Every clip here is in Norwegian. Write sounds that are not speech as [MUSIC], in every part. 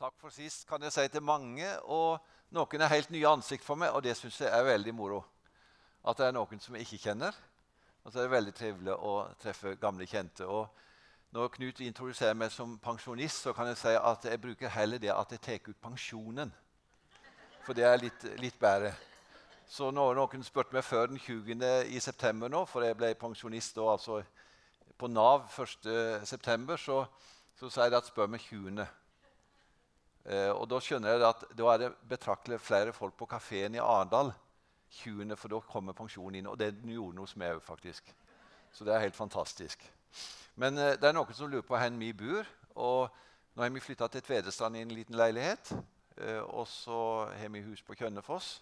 Takk for sist, kan jeg si til mange. Og noen er helt nye ansikt for meg, og det syns jeg er veldig moro. At det er noen som jeg ikke kjenner. Og så er det veldig trivelig å treffe gamle kjente. Og når Knut introduserer meg som pensjonist, så kan jeg si at jeg bruker heller det at jeg tar ut pensjonen. For det er litt, litt bedre. Så når noen spurte meg før den 20. i september nå, for jeg ble pensjonist da, altså på Nav 1.9., så, så sier de at spør meg 20. Eh, og Da skjønner jeg at da er det betraktelig flere folk på kafeen i Arendal 20., for da kommer pensjonen inn. Og det gjorde noe med òg, faktisk. Så det er helt fantastisk. Men eh, det er noen som lurer på hvor vi bor. og Nå har vi flytta til Tvedestrand i en liten leilighet. Eh, og så har vi hus på Kjønnefoss.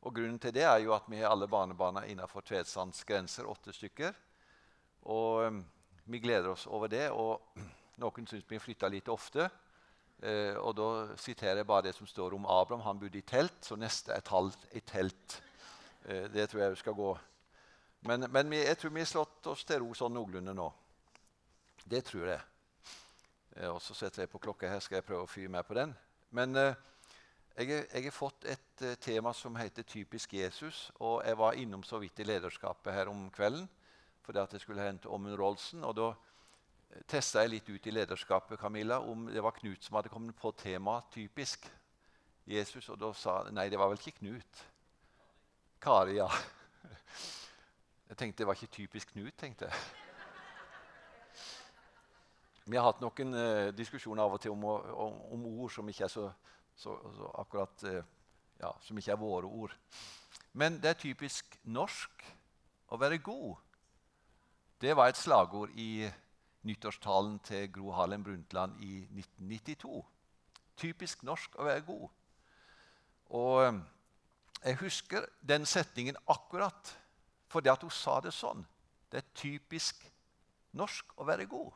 Og Grunnen til det er jo at vi har alle barnebarna innenfor Tvedestrands grenser, åtte stykker. Og eh, vi gleder oss over det. og [CLEARS THROAT] Noen syns vi flytta litt ofte. Eh, og Da siterer jeg bare det som står om Abraham. Han bodde i telt, så neste er tall i telt. Eh, det tror jeg skal gå. Men, men jeg tror vi har slått oss til ro sånn noenlunde nå. Det tror jeg. Eh, og så setter jeg på klokka her, skal jeg prøve å fyre meg på den. Men eh, jeg, jeg, har fått et uh, tema som heter 'Typisk Jesus'. Og jeg var innom så vidt i lederskapet her om kvelden fordi at jeg skulle hente Åmund Rolsen. og da testa jeg litt ut i lederskapet Camilla, om det var Knut som hadde kommet på temaet 'typisk Jesus'. Og da sa nei, det var vel ikke Knut. Kari, ja. Jeg tenkte det var ikke typisk Knut. tenkte jeg. Vi har hatt noen uh, diskusjoner av og til om, om, om, ord som ikke er så, så, så akkurat uh, ja, som ikke er våre ord. Men det er typisk norsk å være god. Det var et slagord i nyttårstalen til Gro Harlem Brundtland i 1992. Typisk norsk å være god. Og eh, Jeg husker den setningen akkurat fordi at hun sa det sånn. Det er typisk norsk å være god.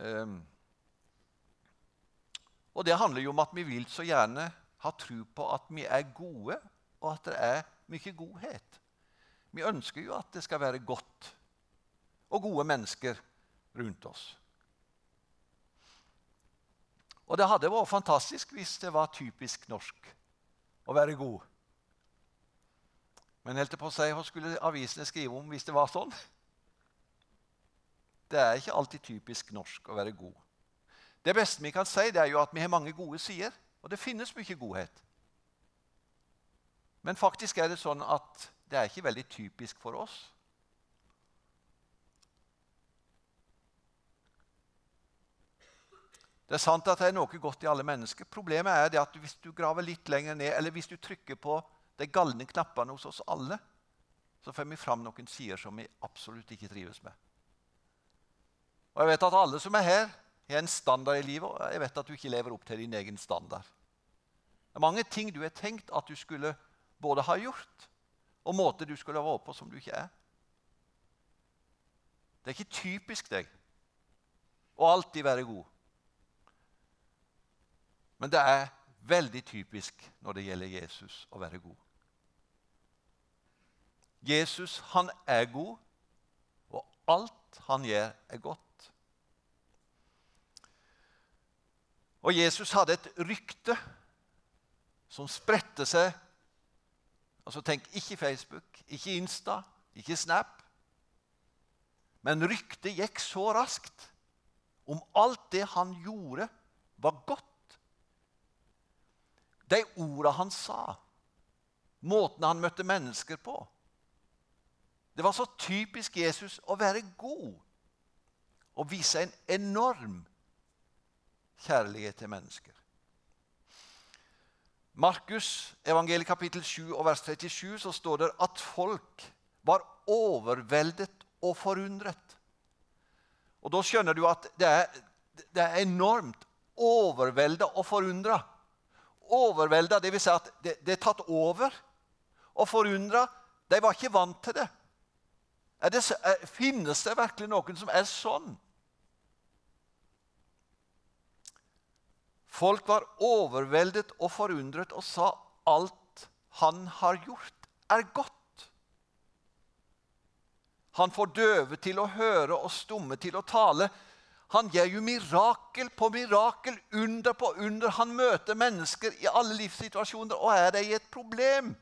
Um, og det handler jo om at vi vil så gjerne ha tro på at vi er gode, og at det er mye godhet. Vi ønsker jo at det skal være godt og gode mennesker rundt oss. Og det hadde vært fantastisk hvis det var typisk norsk å være god. Men helt på å si, hva skulle avisene skrive om hvis det var sånn? Det er ikke alltid typisk norsk å være god. Det beste vi kan si, det er jo at vi har mange gode sider, og det finnes mye godhet. Men faktisk er det sånn at det er ikke veldig typisk for oss Det er sant at det er noe godt i alle mennesker. Problemet er at hvis du graver litt lenger ned, eller hvis du trykker på de galne knappene hos oss alle, så får vi fram noen sider som vi absolutt ikke trives med. Og Jeg vet at alle som er her, har en standard i livet, og jeg vet at du ikke lever opp til din egen standard. Det er mange ting du har tenkt at du skulle både ha gjort, og måter du skulle ha vært på som du ikke er. Det er ikke typisk deg å alltid være god. Men det er veldig typisk når det gjelder Jesus, å være god. Jesus han er god, og alt han gjør, er godt. Og Jesus hadde et rykte som spredte seg altså Tenk ikke Facebook, ikke Insta, ikke Snap. Men ryktet gikk så raskt om alt det han gjorde, var godt de orda han sa, måten han møtte mennesker på. Det var så typisk Jesus å være god og vise en enorm kjærlighet til mennesker. Markus evangeliet kapittel 7 og vers 37 så står det at folk var overveldet og forundret. Og Da skjønner du at det er, det er enormt overvelda og forundra overvelda, dvs. Si at det, er tatt over. Og forundra. De var ikke vant til det. det. Finnes det virkelig noen som er sånn? Folk var overveldet og forundret og sa alt han har gjort, er godt. Han får døve til å høre og stumme til å tale. Han gjør jo mirakel på mirakel, under på under. Han møter mennesker i alle livssituasjoner, og er det i et problem,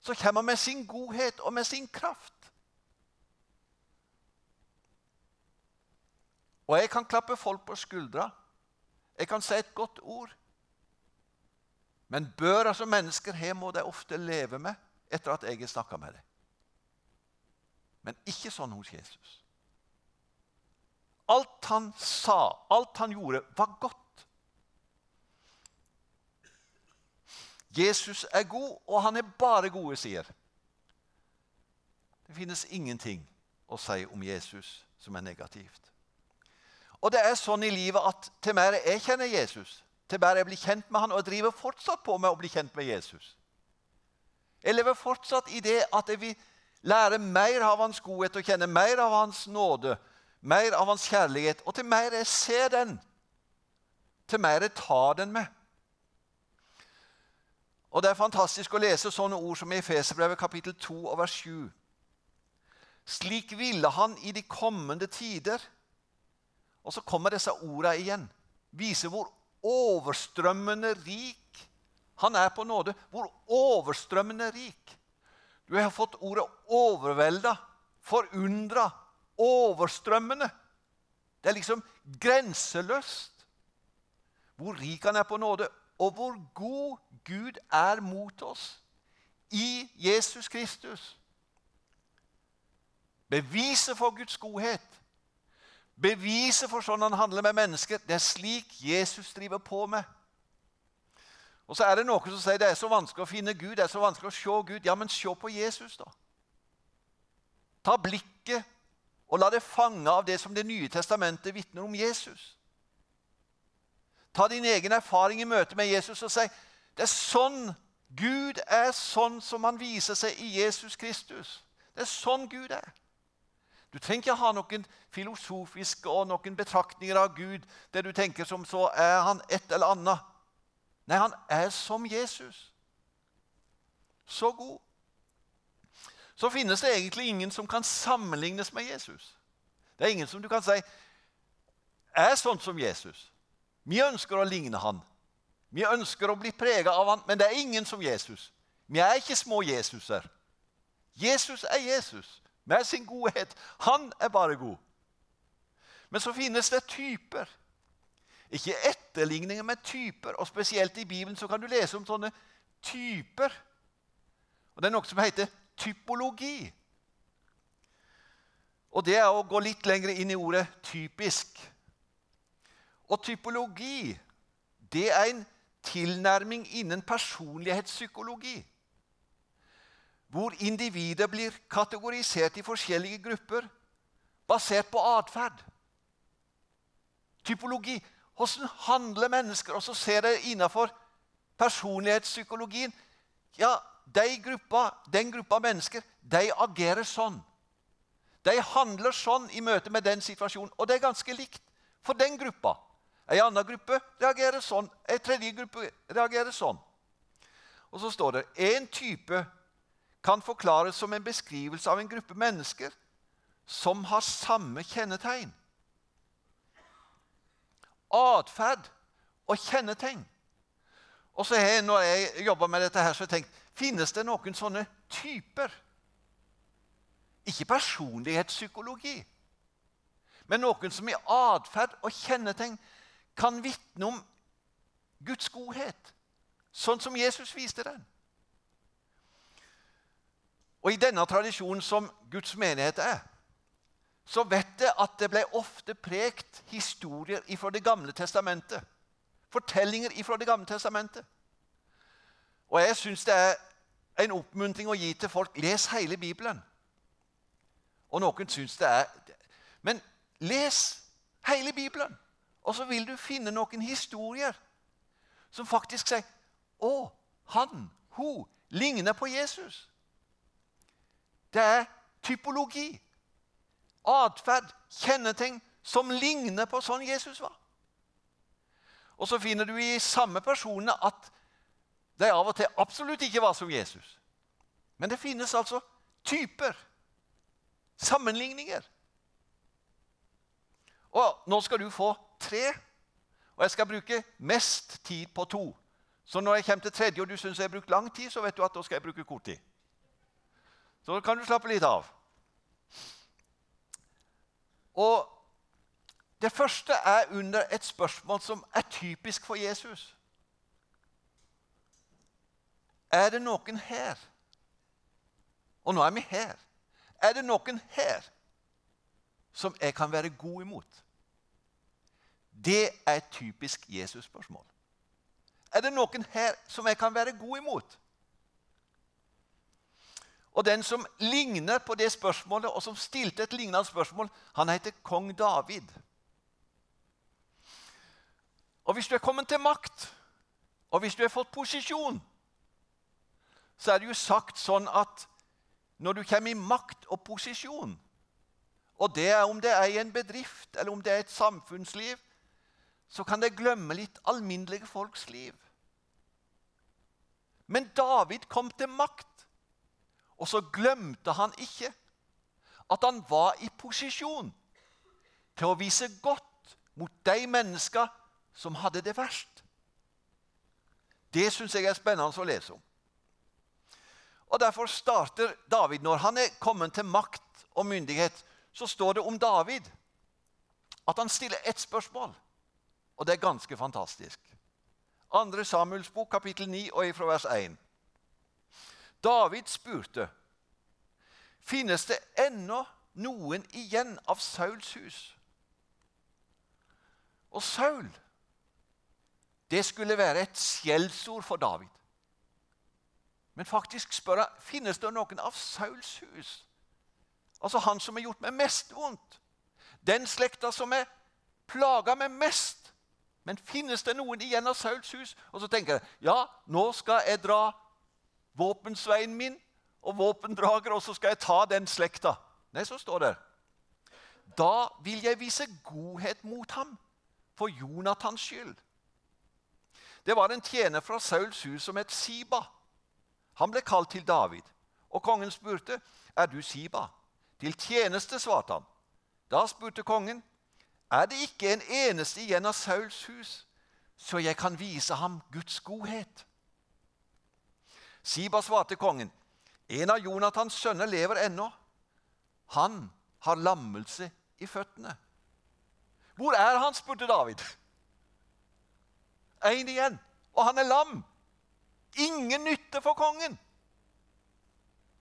så kommer han med sin godhet og med sin kraft. Og jeg kan klappe folk på skuldra. Jeg kan si et godt ord. Men børa som mennesker har, må de ofte leve med etter at jeg har snakka med dem. Men ikke sånn hos Jesus. Alt han sa, alt han gjorde, var godt. Jesus er god, og han er bare gode sier. Det finnes ingenting å si om Jesus som er negativt. Og det er sånn i livet at til mer jeg kjenner Jesus, til mer jeg blir kjent med han, og jeg driver fortsatt på med å bli kjent med Jesus. Jeg lever fortsatt i det at jeg vil lære mer av hans godhet og kjenne mer av hans nåde, mer av hans kjærlighet. Og til mer jeg ser den, til mer jeg tar den med. Og Det er fantastisk å lese sånne ord som i Efeserbrevet kapittel 2 og vers 7. Slik ville han i de kommende tider og så kommer disse ordene igjen. Viser hvor overstrømmende rik han er på nåde. Hvor overstrømmende rik. Du har fått ordet 'overvelda', 'forundra', 'overstrømmende'. Det er liksom grenseløst hvor rik han er på nåde, og hvor god Gud er mot oss i Jesus Kristus. Beviset for Guds godhet Beviset for sånn han handler med mennesker, det er slik Jesus driver på med. Og så er det noen som sier det er så vanskelig å finne Gud, det er så vanskelig å se Gud. Ja, men se på Jesus, da. Ta blikket og la det fange av det som Det nye testamentet vitner om Jesus. Ta din egen erfaring i møte med Jesus og si det er sånn Gud er sånn som han viser seg i Jesus Kristus. Det er sånn Gud er. Du trenger ikke ha noen filosofiske og noen betraktninger av Gud der du tenker som så er han et eller annet. Nei, han er som Jesus. Så god. Så finnes det egentlig ingen som kan sammenlignes med Jesus. Det er ingen som du kan si er sånn som Jesus. Vi ønsker å ligne han. Vi ønsker å bli prega av han, men det er ingen som Jesus. Vi er ikke små Jesuser. Jesus er Jesus med sin godhet. Han er bare god. Men så finnes det typer. Ikke etterligninger, men typer. Og Spesielt i Bibelen så kan du lese om sånne typer. Og Det er noe som heter typologi. Og Det er å gå litt lenger inn i ordet 'typisk'. Og typologi det er en tilnærming innen personlighetspsykologi hvor individet blir kategorisert i forskjellige grupper basert på atferd. Typologi. Hvordan handler mennesker? Og så ser det innenfor personlighetspsykologien ja, de gruppa, Den gruppa mennesker de agerer sånn. De handler sånn i møte med den situasjonen. Og det er ganske likt for den gruppa. En annen gruppe reagerer sånn, en tredje gruppe reagerer sånn. Og så står det en type kan forklares som en beskrivelse av en gruppe mennesker som har samme kjennetegn. Atferd og kjennetegn. Og så har jeg, Når jeg jobba med dette, her, så har jeg tenkt finnes det noen sånne typer. Ikke personlighetspsykologi, men noen som i atferd og kjennetegn kan vitne om Guds godhet, sånn som Jesus viste den. Og i denne tradisjonen som Guds menighet er, så vet jeg at det ble ofte prekt historier fra Det gamle testamentet. Fortellinger fra Det gamle testamentet. Og jeg syns det er en oppmuntring å gi til folk les hele Bibelen. Og noen syns det er Men les hele Bibelen, og så vil du finne noen historier som faktisk sier Å, han, hun ligner på Jesus. Det er typologi, atferd, kjennetegn som ligner på sånn Jesus var. Og så finner du i samme personene at de av og til absolutt ikke var som Jesus. Men det finnes altså typer, sammenligninger. Og nå skal du få tre, og jeg skal bruke mest tid på to. Så når jeg kommer til tredje, og du syns jeg har brukt lang tid, så vet du at da skal jeg bruke kort tid. Så da kan du slappe litt av. Og Det første er under et spørsmål som er typisk for Jesus. Er det noen her Og nå er vi her. Er det noen her som jeg kan være god imot? Det er et typisk Jesus-spørsmål. Er det noen her som jeg kan være god imot? Og Den som ligner på det spørsmålet, og som stilte et lignende spørsmål, han heter kong David. Og Hvis du er kommet til makt, og hvis du har fått posisjon, så er det jo sagt sånn at når du kommer i makt og posisjon, og det er om det er i en bedrift eller om det er et samfunnsliv, så kan det glemme litt alminnelige folks liv. Men David kom til makt, og så glemte han ikke at han var i posisjon til å vise godt mot de mennesker som hadde det verst. Det syns jeg er spennende å lese om. Og Derfor starter David, når han er kommet til makt og myndighet, så står det om David at han stiller ett spørsmål. Og det er ganske fantastisk. 2. Samuels bok, kapittel 9, og ifra vers 1. David spurte finnes det ennå noen igjen av Sauls hus. Og Saul, det skulle være et skjellsord for David. Men faktisk spør han finnes det noen av Sauls hus. Altså han som har gjort meg mest vondt. Den slekta som er plaga meg mest. Men finnes det noen igjen av Sauls hus? Og så tenker jeg ja, nå skal jeg dra våpensveien min og våpendrager, og så skal jeg ta den slekta. Nei, så står det Da vil jeg vise godhet mot ham for Jonathans skyld. Det var en tjener fra Sauls hus som het Siba. Han ble kalt til David, og kongen spurte, 'Er du Siba?' Til tjeneste, svarte han. Da spurte kongen, 'Er det ikke en eneste igjen av Sauls hus, så jeg kan vise ham Guds godhet?' Siba svarte kongen, 'En av Jonathans sønner lever ennå. Han har lammelse i føttene.' 'Hvor er han?' spurte David. Én igjen, og han er lam ingen nytte for kongen.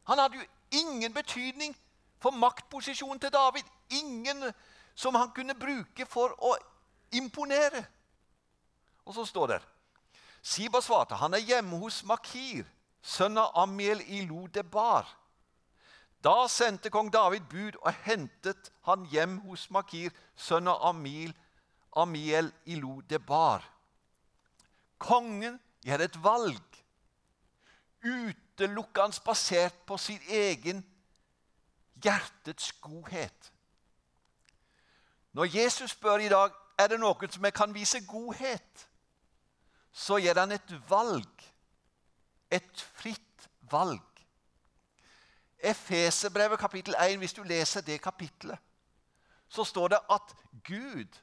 Han hadde jo ingen betydning for maktposisjonen til David. Ingen som han kunne bruke for å imponere. Og så står det Siba svarte han er hjemme hos Makir, sønn av Amiel i Lodebar. Da sendte kong David bud og hentet han hjem hos Makir, sønn av Amiel, Amiel i Lodebar. Kongen gjør et valg utelukkende basert på sin egen hjertets godhet. Når Jesus spør i dag er det noen som jeg kan vise godhet, så gjør han et valg. Et fritt valg. Efeserbrevet kapittel 1, hvis du leser det kapittelet, så står det at Gud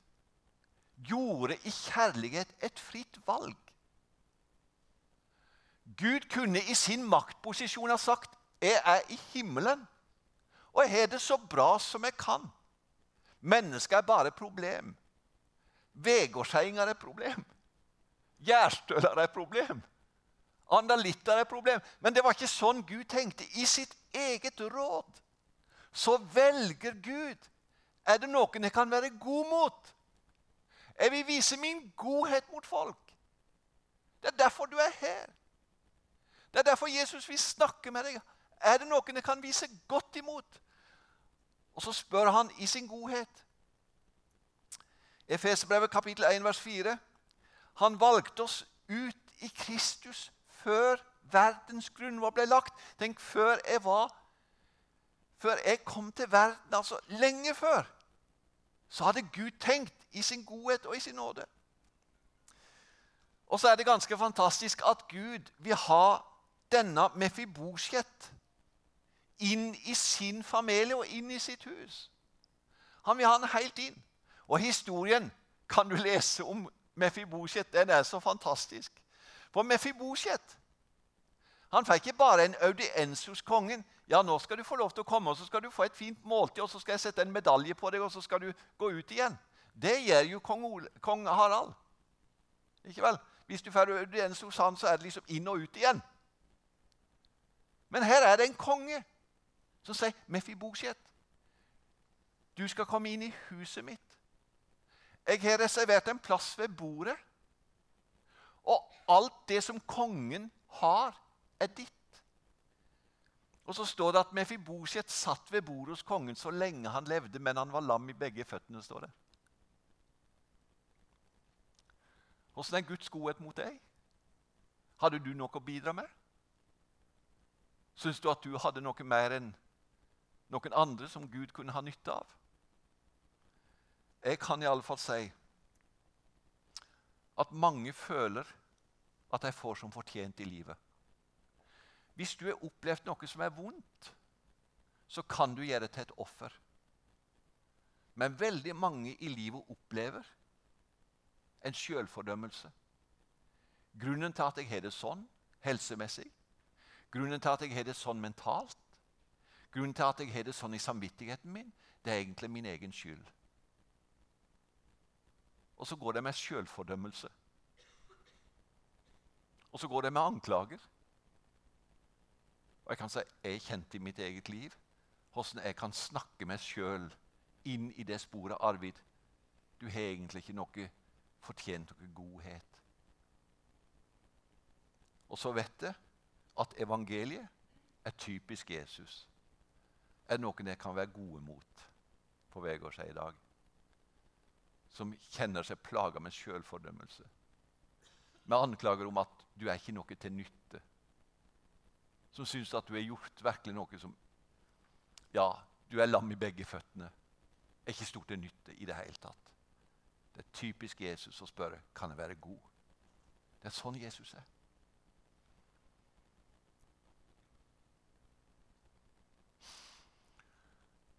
gjorde i kjærlighet et fritt valg. Gud kunne i sin maktposisjon ha sagt 'Jeg er i himmelen, og jeg har det så bra som jeg kan'. Mennesket er bare et problem. Vegårsheinger er et problem. Gjærstøler er et problem. Andalitter er et problem. Men det var ikke sånn Gud tenkte. I sitt eget råd så velger Gud. Er det noen jeg kan være god mot? Jeg vil vise min godhet mot folk. Det er derfor du er her. Det er derfor Jesus vil snakke med deg. Er det noen jeg kan vise godt imot? Og så spør han i sin godhet. Efesbrevet kapittel 1 vers 4. Han valgte oss ut i Kristus før verdens grunnvoll ble lagt. Tenk, før jeg var Før jeg kom til verden, altså lenge før, så hadde Gud tenkt i sin godhet og i sin nåde. Og så er det ganske fantastisk at Gud vil ha denne Mefibosjet inn i sin familie og inn i sitt hus. Han vil ha den helt inn. Og historien kan du lese om Mefibosjet. Den er så fantastisk. For Mefibosjet han fikk ikke bare en audiens hos kongen. Ja, nå skal du få lov til å komme, og så skal du få et fint måltid, og så skal jeg sette en medalje på deg, og så skal du gå ut igjen. Det gjør jo kong, Ole, kong Harald. Ikke vel? Hvis du får audiens hos han, så er det liksom inn og ut igjen. Men her er det en konge som sier, 'Mefibosjet, du skal komme inn i huset mitt.' 'Jeg har reservert en plass ved bordet.' Og alt det som kongen har, er ditt. Og så står det at Mefibosjet satt ved bordet hos kongen så lenge han levde, men han var lam i begge føttene. står det. Åssen er Guds godhet mot deg? Hadde du noe å bidra med? Syns du at du hadde noe mer enn noen andre som Gud kunne ha nytte av? Jeg kan iallfall si at mange føler at de får som fortjent i livet. Hvis du har opplevd noe som er vondt, så kan du gjøre det til et offer. Men veldig mange i livet opplever en selvfordømmelse. Grunnen til at jeg har det sånn helsemessig, grunnen til at jeg har det sånn mentalt, grunnen til at jeg har det sånn i samvittigheten min, det er egentlig min egen skyld. Og så går det med selvfordømmelse. Og så går det med anklager. Og jeg kan si jeg kjente i mitt eget liv hvordan jeg kan snakke meg sjøl inn i det sporet. Arvid, du har egentlig ikke noe fortjent noe godhet. Og så vet jeg at evangeliet er typisk Jesus. Er det noen jeg kan være gode mot på Vegårshei i dag? Som kjenner seg plaga med sjølfordømmelse. Med anklager om at du er ikke noe til nytte. Som syns at du har gjort virkelig noe som Ja, du er lam i begge føttene. Er ikke stort til nytte i det hele tatt. Det er typisk Jesus å spørre kan jeg være god. Det er sånn Jesus er.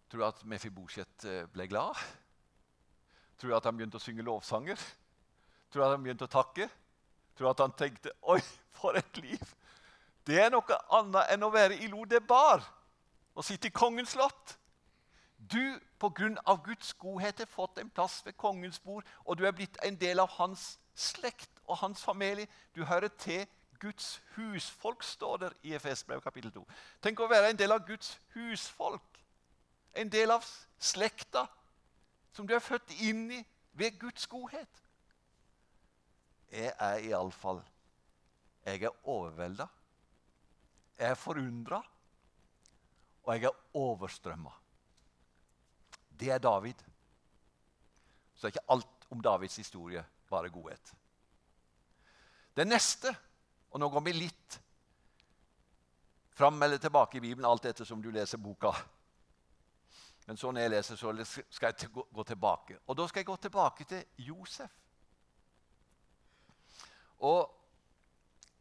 Tror du at Mefibosjet eh, ble glad? Tror du at han begynte å synge lovsanger? Tror du at han begynte å takke? Tror du at han tenkte 'Oi, for et liv'? Det er noe annet enn å være i Lodebar og sitte i kongens slott. Du, pga. Guds godhet, har fått en plass ved kongens bord, og du er blitt en del av hans slekt og hans familie. Du hører til Guds husfolk, står der i Efesbrev kapittel 2. Tenk å være en del av Guds husfolk. En del av slekta som du er født inn i ved Guds godhet. Jeg er iallfall Jeg er overvelda. Jeg er forundra. Og jeg er overstrømma. Det er David. Så er ikke alt om Davids historie bare godhet. Det neste, og nå går vi litt fram eller tilbake i Bibelen, alt etter som du leser boka. Men så når jeg leser, så skal jeg gå tilbake. Og da skal jeg gå tilbake til Josef. Og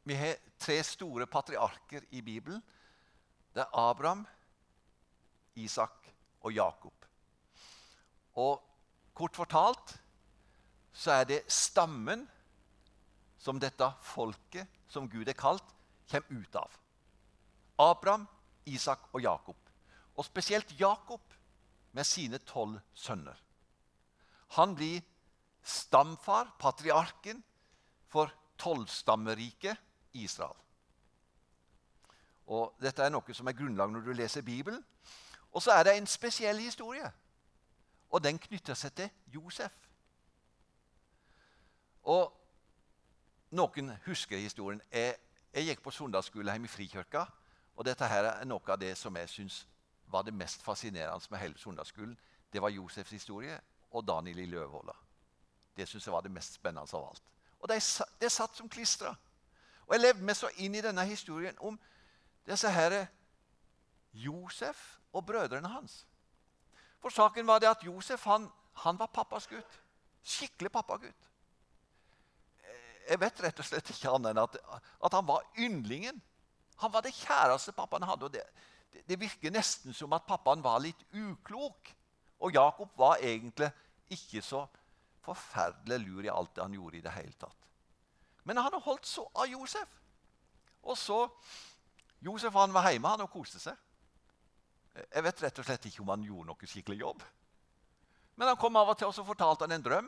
vi har tre store patriarker i Bibelen. Det er Abraham, Isak og Jakob. Og kort fortalt så er det stammen som dette folket, som Gud er kalt, kommer ut av. Abraham, Isak og Jakob. Og spesielt Jakob med sine tolv sønner. Han blir stamfar, patriarken, for tolvstammeriket Israel. Og Dette er noe som er grunnlag når du leser Bibelen. Og så er det en spesiell historie og den knytter seg til Josef. Og noen husker historien. Jeg, jeg gikk på søndagsskole hjemme i Frikirka. Og dette her er noe av det som jeg syns var det mest fascinerende med hele søndagsskolen. Det var Josefs historie og Daniel i Løvhåla. Det syns jeg var det mest spennende av alt. Og det, det satt som klistra. Og jeg levde meg så inn i denne historien om disse herre Josef og brødrene hans. For saken var det at Josef han, han var pappas gutt. Skikkelig pappagutt. Jeg vet rett og slett ikke annet enn at, at, han var yndlingen. Han var det kjæreste pappaen hadde. og det, det, virker nesten som at pappaen var litt uklok. Og Jakob var egentlig ikke så forferdelig lur i alt det han gjorde i det hele tatt. Men han holdt så av Josef. Og så Josef han var hjemme han og koste seg. Jeg vet rett og slett ikke om han gjorde noe skikkelig jobb. Men han kom av og til og så fortalte han en drøm.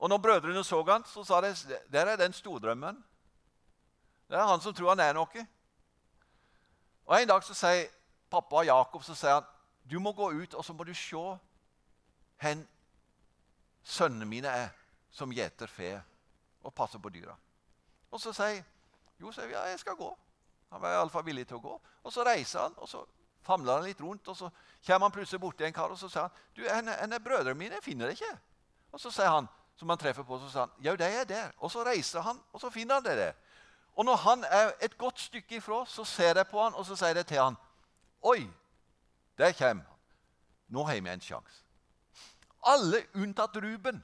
Og når brødrene så han, så sa de der er den stordrømmen. Det er han som tror han er noe. Og En dag så sier pappa Jakob så sier han, du må gå ut og så må du se hvor sønnene mine er som gjeter fe og passer på dyra. Og så sier Josef ja, jeg skal gå. Han var iallfall villig til å gå. Og Så reiser han og så famler han litt rundt, og så kommer han plutselig borti en kar og så sier han, du, en, en brødrene mine jeg finner det ikke. Og så sier han, som han treffer på, så sier han, ja, de er der. Og så reiser han, og så finner han det der. Og når han er et godt stykke ifra, så ser jeg på han, og så sier jeg til han, Oi, der kommer han. Nå har vi en sjanse. Alle unntatt Ruben,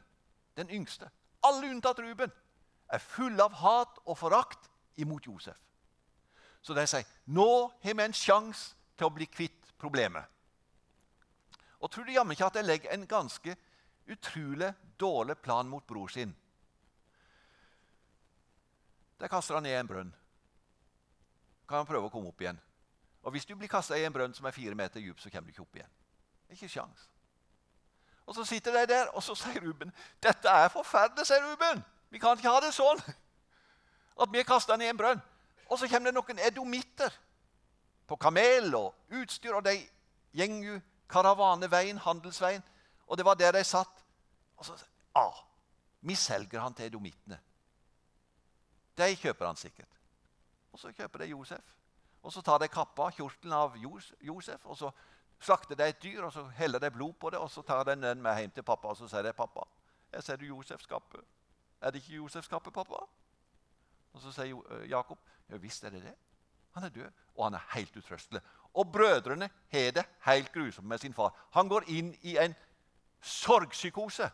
den yngste, alle unntatt Ruben, er fulle av hat og forakt imot Josef. Så de sier nå har vi en sjanse til å bli kvitt problemet. Og tror du jammen ikke at jeg legger en ganske utrolig dårlig plan mot bror sin? Der kaster han ned en brønn. Kan han prøve å komme opp igjen. Og Hvis du blir kasta i en brønn som er fire meter dyp, så kommer du ikke opp igjen. Ikke sjans. Og Så sitter de der, og så sier Ruben dette er forferdelig. sier Ruben. Vi kan ikke ha det sånn at vi er kasta ned i en brønn. Og så kommer det noen edomitter på kamel og utstyr, og de gjeng jo karavaneveien, handelsveien. Og det var der de satt. Og så ah, Vi selger han til edomittene. De kjøper han sikkert. Og så kjøper de Josef. Og så tar de kappa, kjortelen av Josef, og så slakter de et dyr, og så heller de blod på det, og så tar de den med hjem til pappa, og så sier de, 'Pappa, jeg ser du Josefs kappe.' 'Er det ikke Josefs kappe, pappa?' Og så sier eh, Jakob, 'Ja visst er det det. Han er død, og han er helt utrøstelig.' Og brødrene har det helt grusomt med sin far. Han går inn i en sorgpsykose.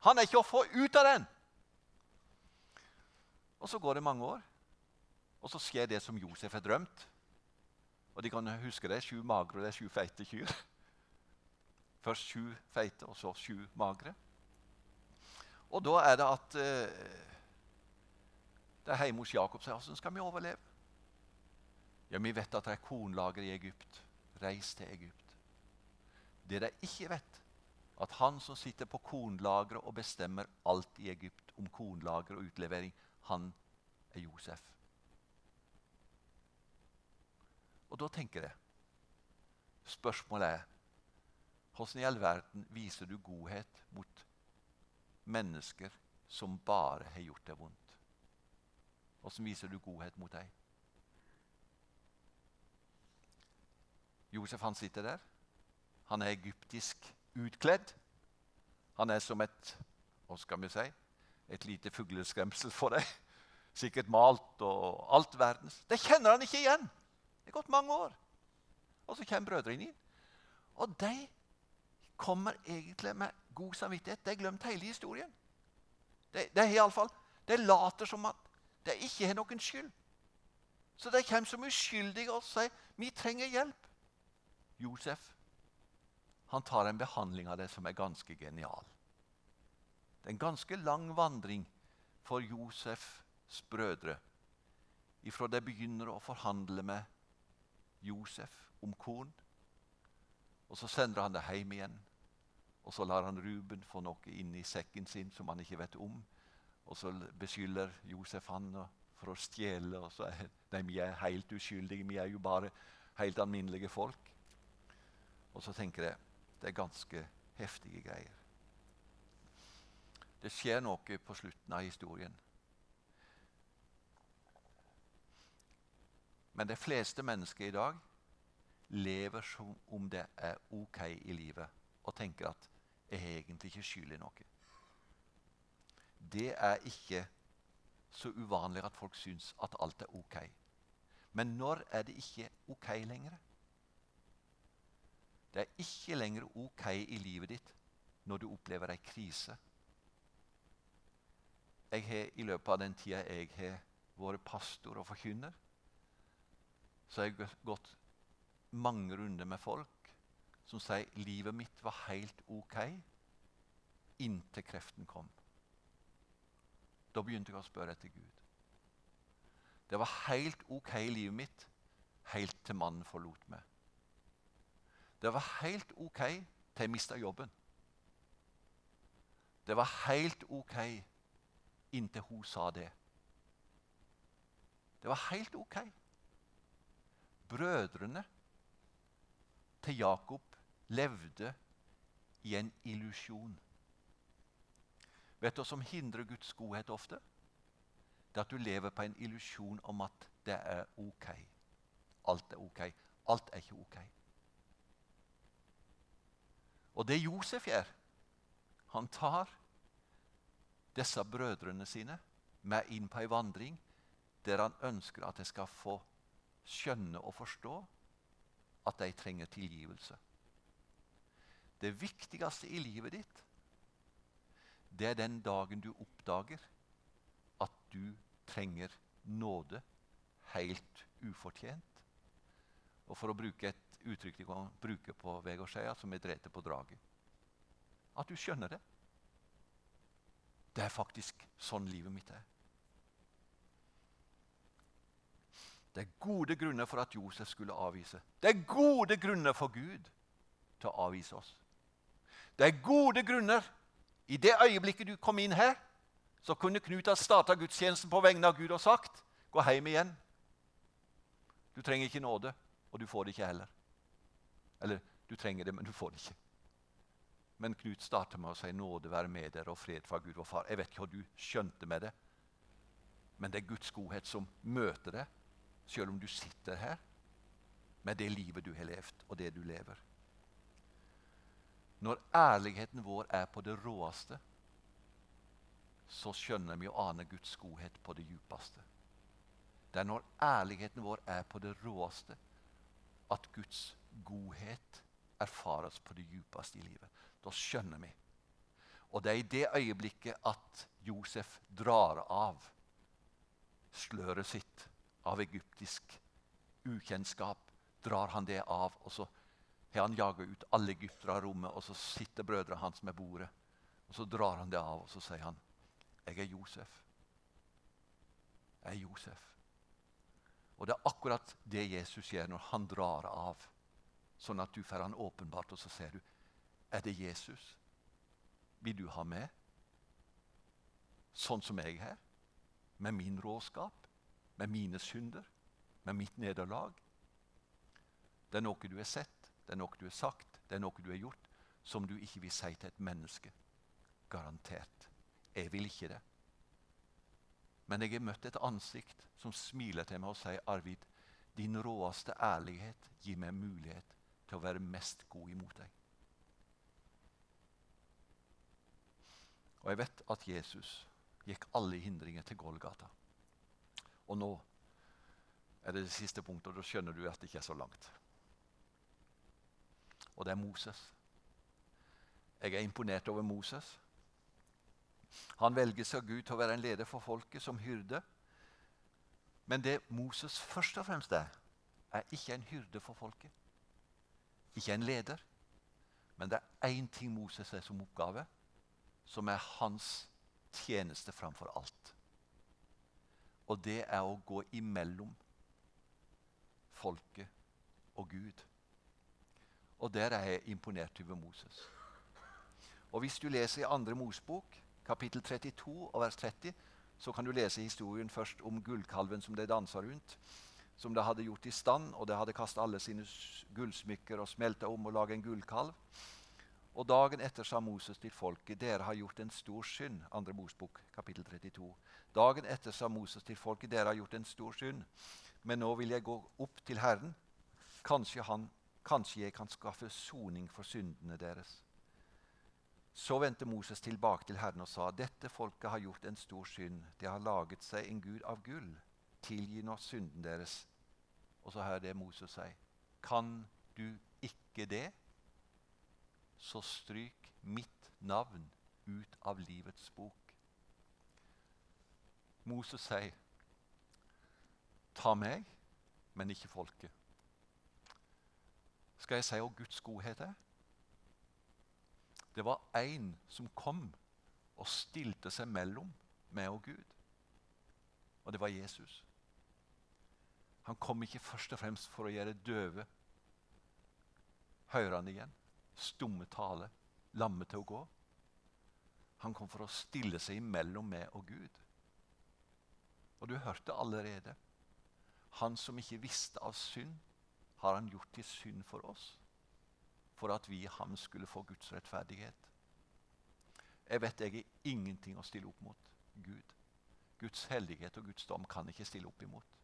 Han er ikke å få ut av den. Og så går det mange år, og så skjer det som Josef har drømt. Og de kan huske det. Sju magre og det er sju feite kyr. [LAUGHS] Først sju feite, og så sju magre. Og da er det at eh, det er hjemme hos Jakob sier hvordan skal vi overleve? Ja, Vi vet at det er kornlager i Egypt. Reis til Egypt. Det de ikke vet, at han som sitter på kornlageret og bestemmer alt i Egypt om kornlager og utlevering, han er Josef. Og da tenker jeg Spørsmålet er hvordan i all verden viser du godhet mot mennesker som bare har gjort deg vondt? Hvordan viser du godhet mot dem? Josef han sitter der. Han er egyptisk utkledd. Han er som et hva skal vi si, et lite fugleskremsel for deg. Sikkert malt og alt verdens. Det kjenner han ikke igjen. Det er gått mange år. Og så kommer brødrene inn. Og de kommer egentlig med god samvittighet. De har glemt hele historien. De, de, fall, de later som at de ikke har noen skyld. Så de kommer som uskyldige og sier vi trenger hjelp. Josef han tar en behandling av det som er ganske genial. Det er en ganske lang vandring for Josefs brødre ifra de begynner å forhandle med Josef om korn. Og Så sender han det hjem igjen. Og Så lar han Ruben få noe inn i sekken sin som han ikke vet om. Og så beskylder Josef han for å stjele. og så er, de er helt uskyldige. Vi er jo bare helt alminnelige folk. Og så tenker jeg det er ganske heftige greier. Det skjer noe på slutten av historien. Men de fleste mennesker i dag lever som om det er ok i livet, og tenker at 'jeg har egentlig ikke skyld i noe'. Det er ikke så uvanlig at folk syns at alt er ok. Men når er det ikke ok lenger? Det er ikke lenger ok i livet ditt når du opplever ei krise. Jeg har I løpet av den tida jeg har vært pastor og forkynner, så har jeg gått mange runder med folk som sier livet mitt var helt ok inntil kreften kom. Da begynte jeg å spørre etter Gud. Det var helt ok i livet mitt helt til mannen forlot meg. Det var helt ok til jeg mista jobben. Det var helt ok inntil hun sa det. Det var helt ok. Brødrene til Jakob levde i en illusjon. Vet du hva som hindrer Guds godhet ofte? Det at du lever på en illusjon om at det er ok. Alt er ok. Alt er ikke ok. Og det Josef gjør, han tar disse brødrene sine med inn på ei vandring der han ønsker at de skal få skjønne og forstå at de trenger tilgivelse. Det viktigste i livet ditt, det er den dagen du oppdager at du trenger nåde helt ufortjent. Og for å bruke et uttrykk de kan bruke på Vegårshøya, som er drevet på draget. At du skjønner det. Det er faktisk sånn livet mitt er. Det er gode grunner for at Josef skulle avvise. Det er gode grunner for Gud til å avvise oss. Det er gode grunner. I det øyeblikket du kom inn her, så kunne Knut ha starta gudstjenesten på vegne av Gud og sagt gå hjem igjen. Du trenger ikke nåde, og du får det ikke heller. Eller du trenger det, men du får det ikke. Men Knut starter med å si nåde være med dere og fred fra Gud vår Far. Jeg vet ikke hva du skjønte med det, men det er Guds godhet som møter deg, selv om du sitter her med det livet du har levd, og det du lever. Når ærligheten vår er på det råeste, så skjønner vi og aner Guds godhet på det djupeste. Det er når ærligheten vår er på det råeste, at Guds godhet erfares på det djupeste i livet. Da skjønner vi. Og det er i det øyeblikket at Josef drar av sløret sitt av egyptisk ukjennskap, drar han det av, og så har han jaga ut alle egyptere av rommet, og så sitter brødrene hans med bordet. Og Så drar han det av, og så sier han, 'Jeg er Josef.' Jeg er Josef. Og det er akkurat det Jesus gjør når han drar av, sånn at du får han åpenbart, og så ser du, 'Er det Jesus? Vil du ha med?' Sånn som jeg er, med min råskap, med mine synder, med mitt nederlag. Det er noe du har sett det er noe du har sagt, det er noe du har gjort, som du ikke vil si til et menneske. Garantert. Jeg vil ikke det. Men jeg har møtt et ansikt som smiler til meg og sier, 'Arvid, din råeste ærlighet gir meg mulighet til å være mest god imot deg.' Og jeg vet at Jesus gikk alle hindringer til Golgata. Og nå er det det siste punktet, og da skjønner du at det ikke er så langt og det er Moses. Jeg er imponert over Moses. Han velges av Gud til å være en leder for folket, som hyrde. Men det Moses først og fremst er, er ikke en hyrde for folket. Ikke en leder. Men det er én ting Moses er som oppgave, som er hans tjeneste framfor alt. Og det er å gå imellom folket og Gud. Og der er jeg imponert over Moses. Og Hvis du leser i andre Mosbok, kapittel 32 og vers 30, så kan du lese historien først om gullkalven som de dansa rundt. Som de hadde gjort i stand, og de hadde kastet alle sine gullsmykker og smelta om og laga en gullkalv. Og Dagen etter sa Moses til folket, dere har gjort en stor synd. Andre Mosbok, kapittel 32. Dagen etter sa Moses til folket, dere har gjort en stor synd. Men nå vil jeg gå opp til Herren. Kanskje han Kanskje jeg kan skaffe soning for syndene deres. Så vendte Moses tilbake til Herren og sa, dette folket har gjort en stor synd. De har laget seg en gud av gull. Tilgi nå synden deres. Og så hører det Moses si. Kan du ikke det, så stryk mitt navn ut av livets bok. Moses sier, ta meg, men ikke folket. Skal jeg si hva Guds godhet er? Det var én som kom og stilte seg mellom meg og Gud. Og det var Jesus. Han kom ikke først og fremst for å gjøre døve hørende igjen, stumme tale, lamme til å gå. Han kom for å stille seg imellom meg og Gud. Og du hørte allerede. Han som ikke visste av synd, har han gjort til synd for oss. For at vi i ham skulle få Guds rettferdighet. Jeg vet jeg er ingenting å stille opp mot Gud. Guds hellighet og Guds dom kan ikke stille opp imot.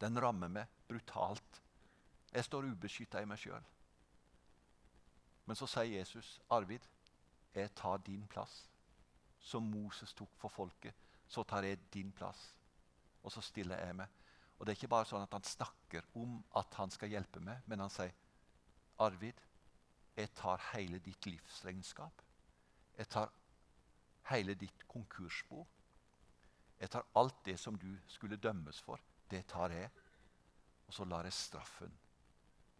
Den rammer meg brutalt. Jeg står ubeskytta i meg sjøl. Men så sier Jesus, 'Arvid, jeg tar din plass.' Som Moses tok for folket, så tar jeg din plass. Og så stiller jeg meg. Og det er ikke bare sånn at han snakker om at han skal hjelpe meg, men han sier, 'Arvid, jeg tar hele ditt livsregnskap. Jeg tar hele ditt konkursbo. Jeg tar alt det som du skulle dømmes for. Det tar jeg. Og så lar jeg straffen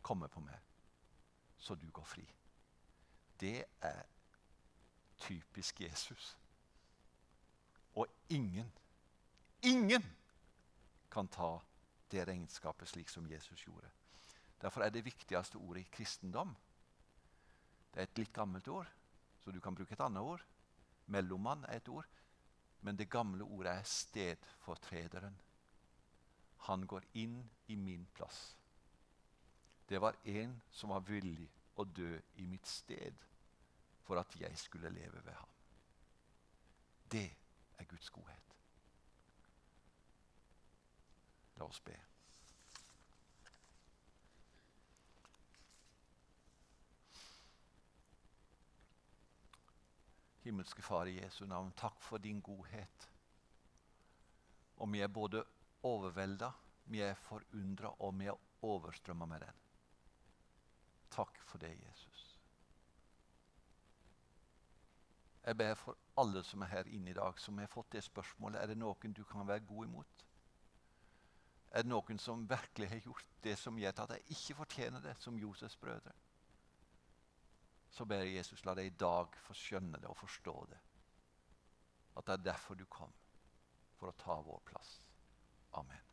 komme på meg, så du går fri. Det er typisk Jesus. Og ingen, ingen kan ta det regnskapet slik som Jesus gjorde. Derfor er det viktigste ordet i kristendom Det er et litt gammelt ord, så du kan bruke et annet ord. Mellommann er et ord, men det gamle ordet er stedfortrederen. Han går inn i min plass. Det var en som var villig å dø i mitt sted for at jeg skulle leve ved ham. Det er Guds godhet. La oss be. Himmelske Far i Jesu navn, takk for din godhet. Og vi er både overvelda, vi er forundra, og vi er overstrømma med den. Takk for det, Jesus. Jeg ber for alle som er her inne i dag, som har fått det spørsmålet. Er det noen du kan være god imot? Er det noen som virkelig har gjort det som gjør at jeg ikke fortjener det, som Josefs brødre? Så ber jeg Jesus la deg i dag få skjønne det og forstå det. At det er derfor du kom. For å ta vår plass. Amen.